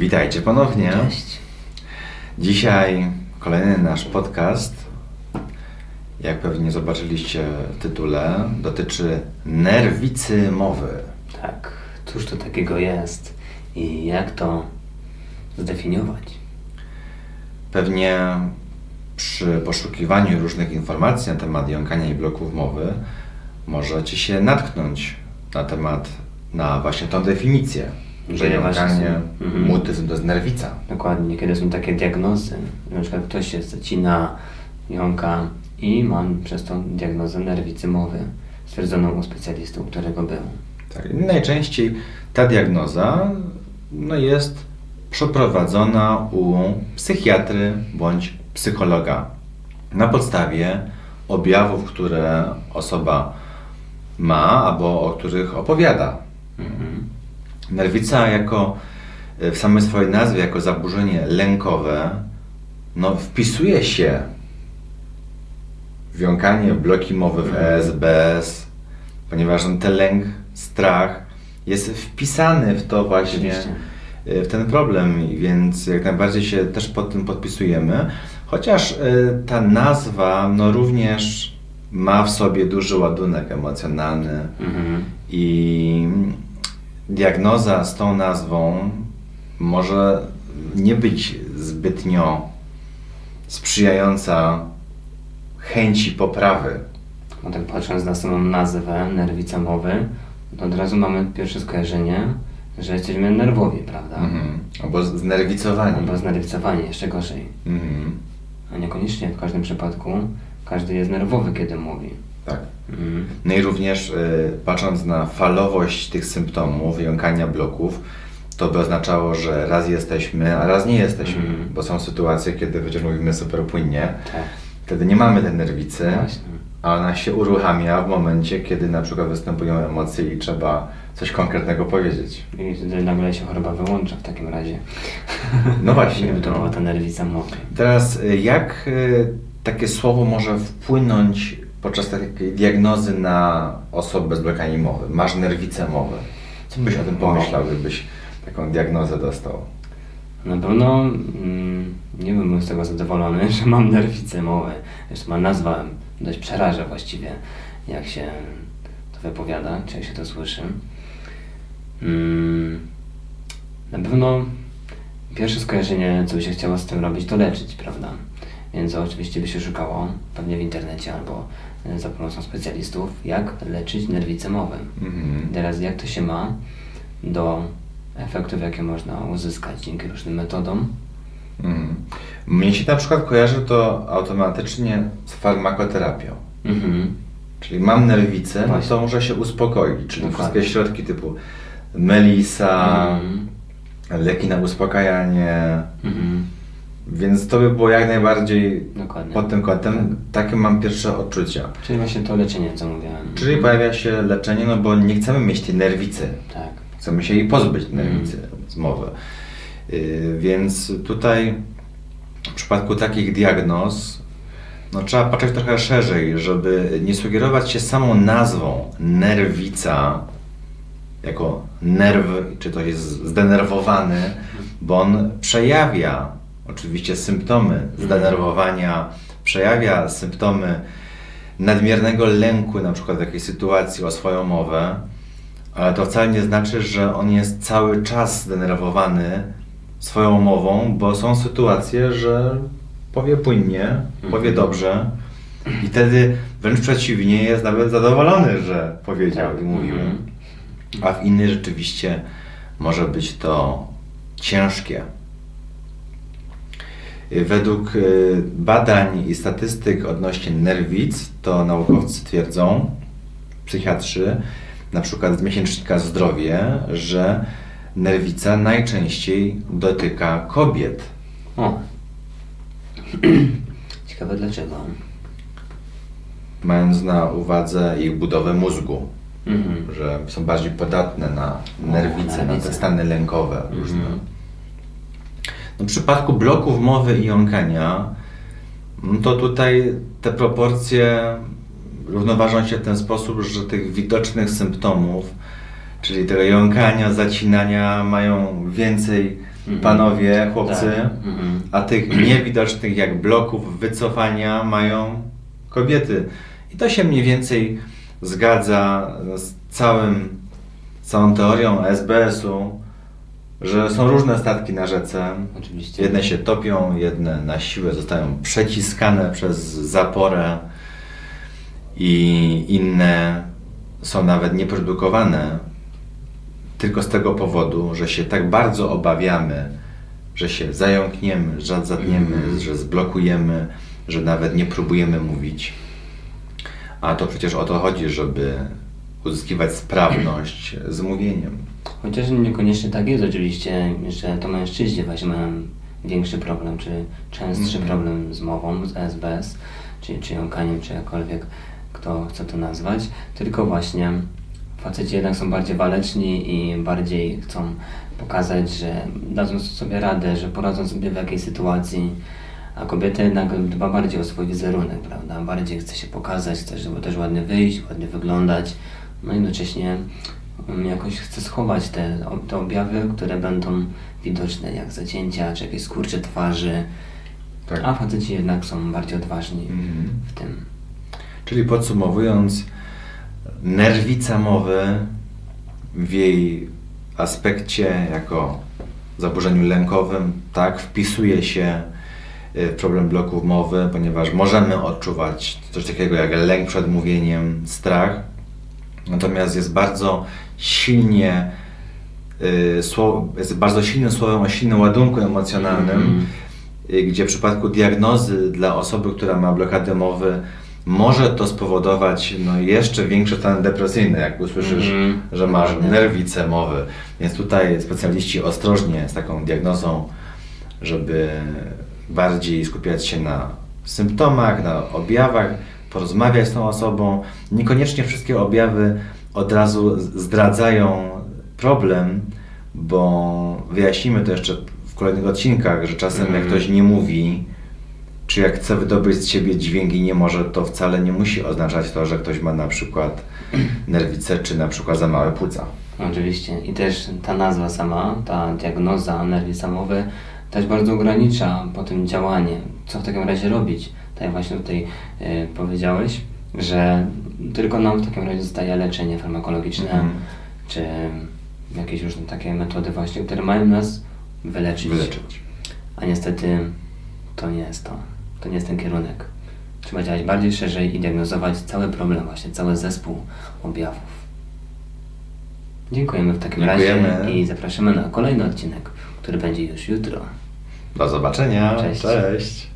Witajcie ponownie. Cześć. Dzisiaj kolejny nasz podcast. Jak pewnie zobaczyliście w tytule, dotyczy nerwicy mowy. Tak, cóż to takiego jest i jak to zdefiniować? Pewnie przy poszukiwaniu różnych informacji na temat jąkania i bloków mowy możecie się natknąć na temat, na właśnie tą definicję, są- mhm. mutyzm to jest nerwica. Dokładnie, kiedy są takie diagnozy, na przykład ktoś się zacina, jąka i mam przez tą diagnozę nerwicy mowy stwierdzoną u specjalisty, u którego był. Tak. Najczęściej ta diagnoza no, jest przeprowadzona u psychiatry bądź psychologa na podstawie objawów, które osoba ma albo o których opowiada. Mhm. Nerwica jako w samej swojej nazwie, jako zaburzenie lękowe, no, wpisuje się w jąkanie, w bloki mowy w ESBS, ponieważ ten lęk, strach jest wpisany w to właśnie, y, w ten problem, więc jak najbardziej się też pod tym podpisujemy, chociaż y, ta nazwa no, również ma w sobie duży ładunek emocjonalny Mhm. i diagnoza z tą nazwą może nie być zbytnio sprzyjająca chęci poprawy. Bo tak patrząc na samą nazwę, nerwica mowy, to od razu mamy pierwsze skojarzenie, że jesteśmy nerwowi, prawda? Mhm. Albo znerwicowani. Albo znerwicowani, jeszcze gorzej. Mhm. A niekoniecznie w każdym przypadku każdy jest nerwowy, kiedy mówi. Tak. Mhm. No i również y, patrząc na falowość tych symptomów, jąkania bloków, to by oznaczało, że raz jesteśmy, a raz nie jesteśmy, Mhm. bo są sytuacje, kiedy przecież mówimy super płynnie, Tak, wtedy nie mamy tej nerwicy, właśnie. a ona się uruchamia w momencie, kiedy na przykład występują emocje i trzeba coś konkretnego powiedzieć. I wtedy nagle się choroba wyłącza w takim razie. No właśnie. Gdyby to była ta nerwica mowy. Teraz y, jak y, takie słowo może wpłynąć podczas takiej diagnozy na osobę z blokami mowy? Masz nerwicę mowy. Co byś o tym pomyślał, gdybyś taką diagnozę dostał? Na pewno mm, nie byłbym z tego zadowolony, że mam nerwicę mowy. Zresztą ma nazwa dość przeraża właściwie, jak się to wypowiada, czy jak się to słyszy. Mm, na pewno pierwsze skojarzenie, co by się chciało z tym robić, to leczyć, prawda? Więc oczywiście by się szukało, pewnie w internecie albo e, za pomocą specjalistów, jak leczyć nerwicę mowy. Mhm. Teraz jak to się ma do efektów, jakie można uzyskać dzięki różnym metodom? Mhm. Mnie się na przykład kojarzy to automatycznie z farmakoterapią. Mhm. Czyli mam nerwicę, no Właśnie. to muszę się uspokoić. Czyli Dokładnie. wszystkie środki typu melisa, Mhm. leki na uspokajanie, Mhm. Więc to by było jak najbardziej Dokładnie. pod tym kątem. Takie mam pierwsze odczucia. Czyli właśnie to leczenie, co mówiłem. Czyli pojawia się leczenie, no bo nie chcemy mieć tej nerwicy. Tak. Chcemy się jej pozbyć, tej nerwicy z mowy. Yy, więc tutaj w przypadku takich diagnoz no, trzeba patrzeć trochę szerzej, żeby nie sugerować się samą nazwą nerwica jako nerw, czy to jest zdenerwowany, bo on przejawia oczywiście symptomy zdenerwowania, przejawia symptomy nadmiernego lęku na przykład w jakiejś sytuacji o swoją mowę, ale to wcale nie znaczy, że on jest cały czas zdenerwowany swoją mową, bo są sytuacje, że powie płynnie, powie dobrze i wtedy wręcz przeciwnie jest nawet zadowolony, że powiedział Tak. i mówił. Mhm. A w innej rzeczywiście może być to ciężkie. Według y, badań i statystyk odnośnie nerwic, to naukowcy twierdzą, psychiatrzy, na przykład z miesięcznika Zdrowie, że nerwica najczęściej dotyka kobiet. O. Ciekawe dlaczego. Mając na uwadze ich budowę mózgu, Mhm. że są bardziej podatne na nerwice, na te nerwice. stany lękowe różne. Mhm. W przypadku bloków mowy i jąkania, no to tutaj te proporcje równoważą się w ten sposób, że tych widocznych symptomów, czyli tego jąkania, zacinania, mają więcej Mhm. panowie, chłopcy, Tak. Mhm. a tych niewidocznych jak bloków wycofania mają kobiety. I to się mniej więcej zgadza z całym, całą teorią SBS-u, że są różne statki na rzece. Oczywiście. Jedne się topią, jedne na siłę zostają przeciskane przez zaporę i inne są nawet nieprodukowane tylko z tego powodu, że się tak bardzo obawiamy, że się zająkniemy, że zatniemy, Mhm. że zblokujemy, że nawet nie próbujemy mówić. A to przecież o to chodzi, żeby uzyskiwać sprawność z mówieniem. Chociaż niekoniecznie tak jest oczywiście, że to mężczyźni właśnie mają większy problem, czy częstszy Mhm. problem z mową, z SBS, czy, czy jąkaniem, czy jakkolwiek kto chce to nazwać, tylko właśnie faceci jednak są bardziej waleczni i bardziej chcą pokazać, że dadzą sobie radę, że poradzą sobie w jakiejś sytuacji, a kobieta jednak dba bardziej o swój wizerunek, prawda? Bardziej chce się pokazać, chce, żeby też ładnie wyjść, ładnie wyglądać, no i jednocześnie jakoś chce schować te, te objawy, które będą widoczne, jak zacięcia, czy jakieś skurcze twarzy, Tak. a faceci jednak są bardziej odważni Mhm. w tym. Czyli podsumowując, nerwica mowy w jej aspekcie jako zaburzeniu lękowym, tak, wpisuje się y, w problem bloków mowy, ponieważ możemy odczuwać coś takiego jak lęk przed mówieniem, strach, natomiast jest bardzo silnie y, jest bardzo silnym słowem o silnym ładunku emocjonalnym, y, gdzie w przypadku diagnozy dla osoby, która ma blokadę mowy, może to spowodować no, jeszcze większe stany depresyjne, jak usłyszysz, Mhm. że masz nerwicę mowy. Więc tutaj specjaliści ostrożnie z taką diagnozą, żeby bardziej skupiać się na symptomach, na objawach, porozmawiać z tą osobą. Niekoniecznie wszystkie objawy od razu zdradzają problem, bo wyjaśnimy to jeszcze w kolejnych odcinkach, że czasem jak Mhm. ktoś nie mówi, czy jak chce wydobyć z siebie dźwięk i nie może, to wcale nie musi oznaczać to, że ktoś ma na przykład nerwicę, czy na przykład za małe płuca. Oczywiście. I też ta nazwa sama, ta diagnoza nerwi samowy też bardzo ogranicza potem działanie. Co w takim razie robić? Tak jak właśnie tutaj e, powiedziałeś, że tylko nam w takim razie zostaje leczenie farmakologiczne, Mhm. czy jakieś różne takie metody właśnie, które mają nas wyleczyć. Wyleczyć. A niestety to nie jest to. To nie jest ten kierunek. Trzeba działać bardziej szerzej i diagnozować cały problem, właśnie cały zespół objawów. Dziękujemy w takim Dziękujemy. razie i zapraszamy na kolejny odcinek, który będzie już jutro. Do zobaczenia. Cześć. Cześć.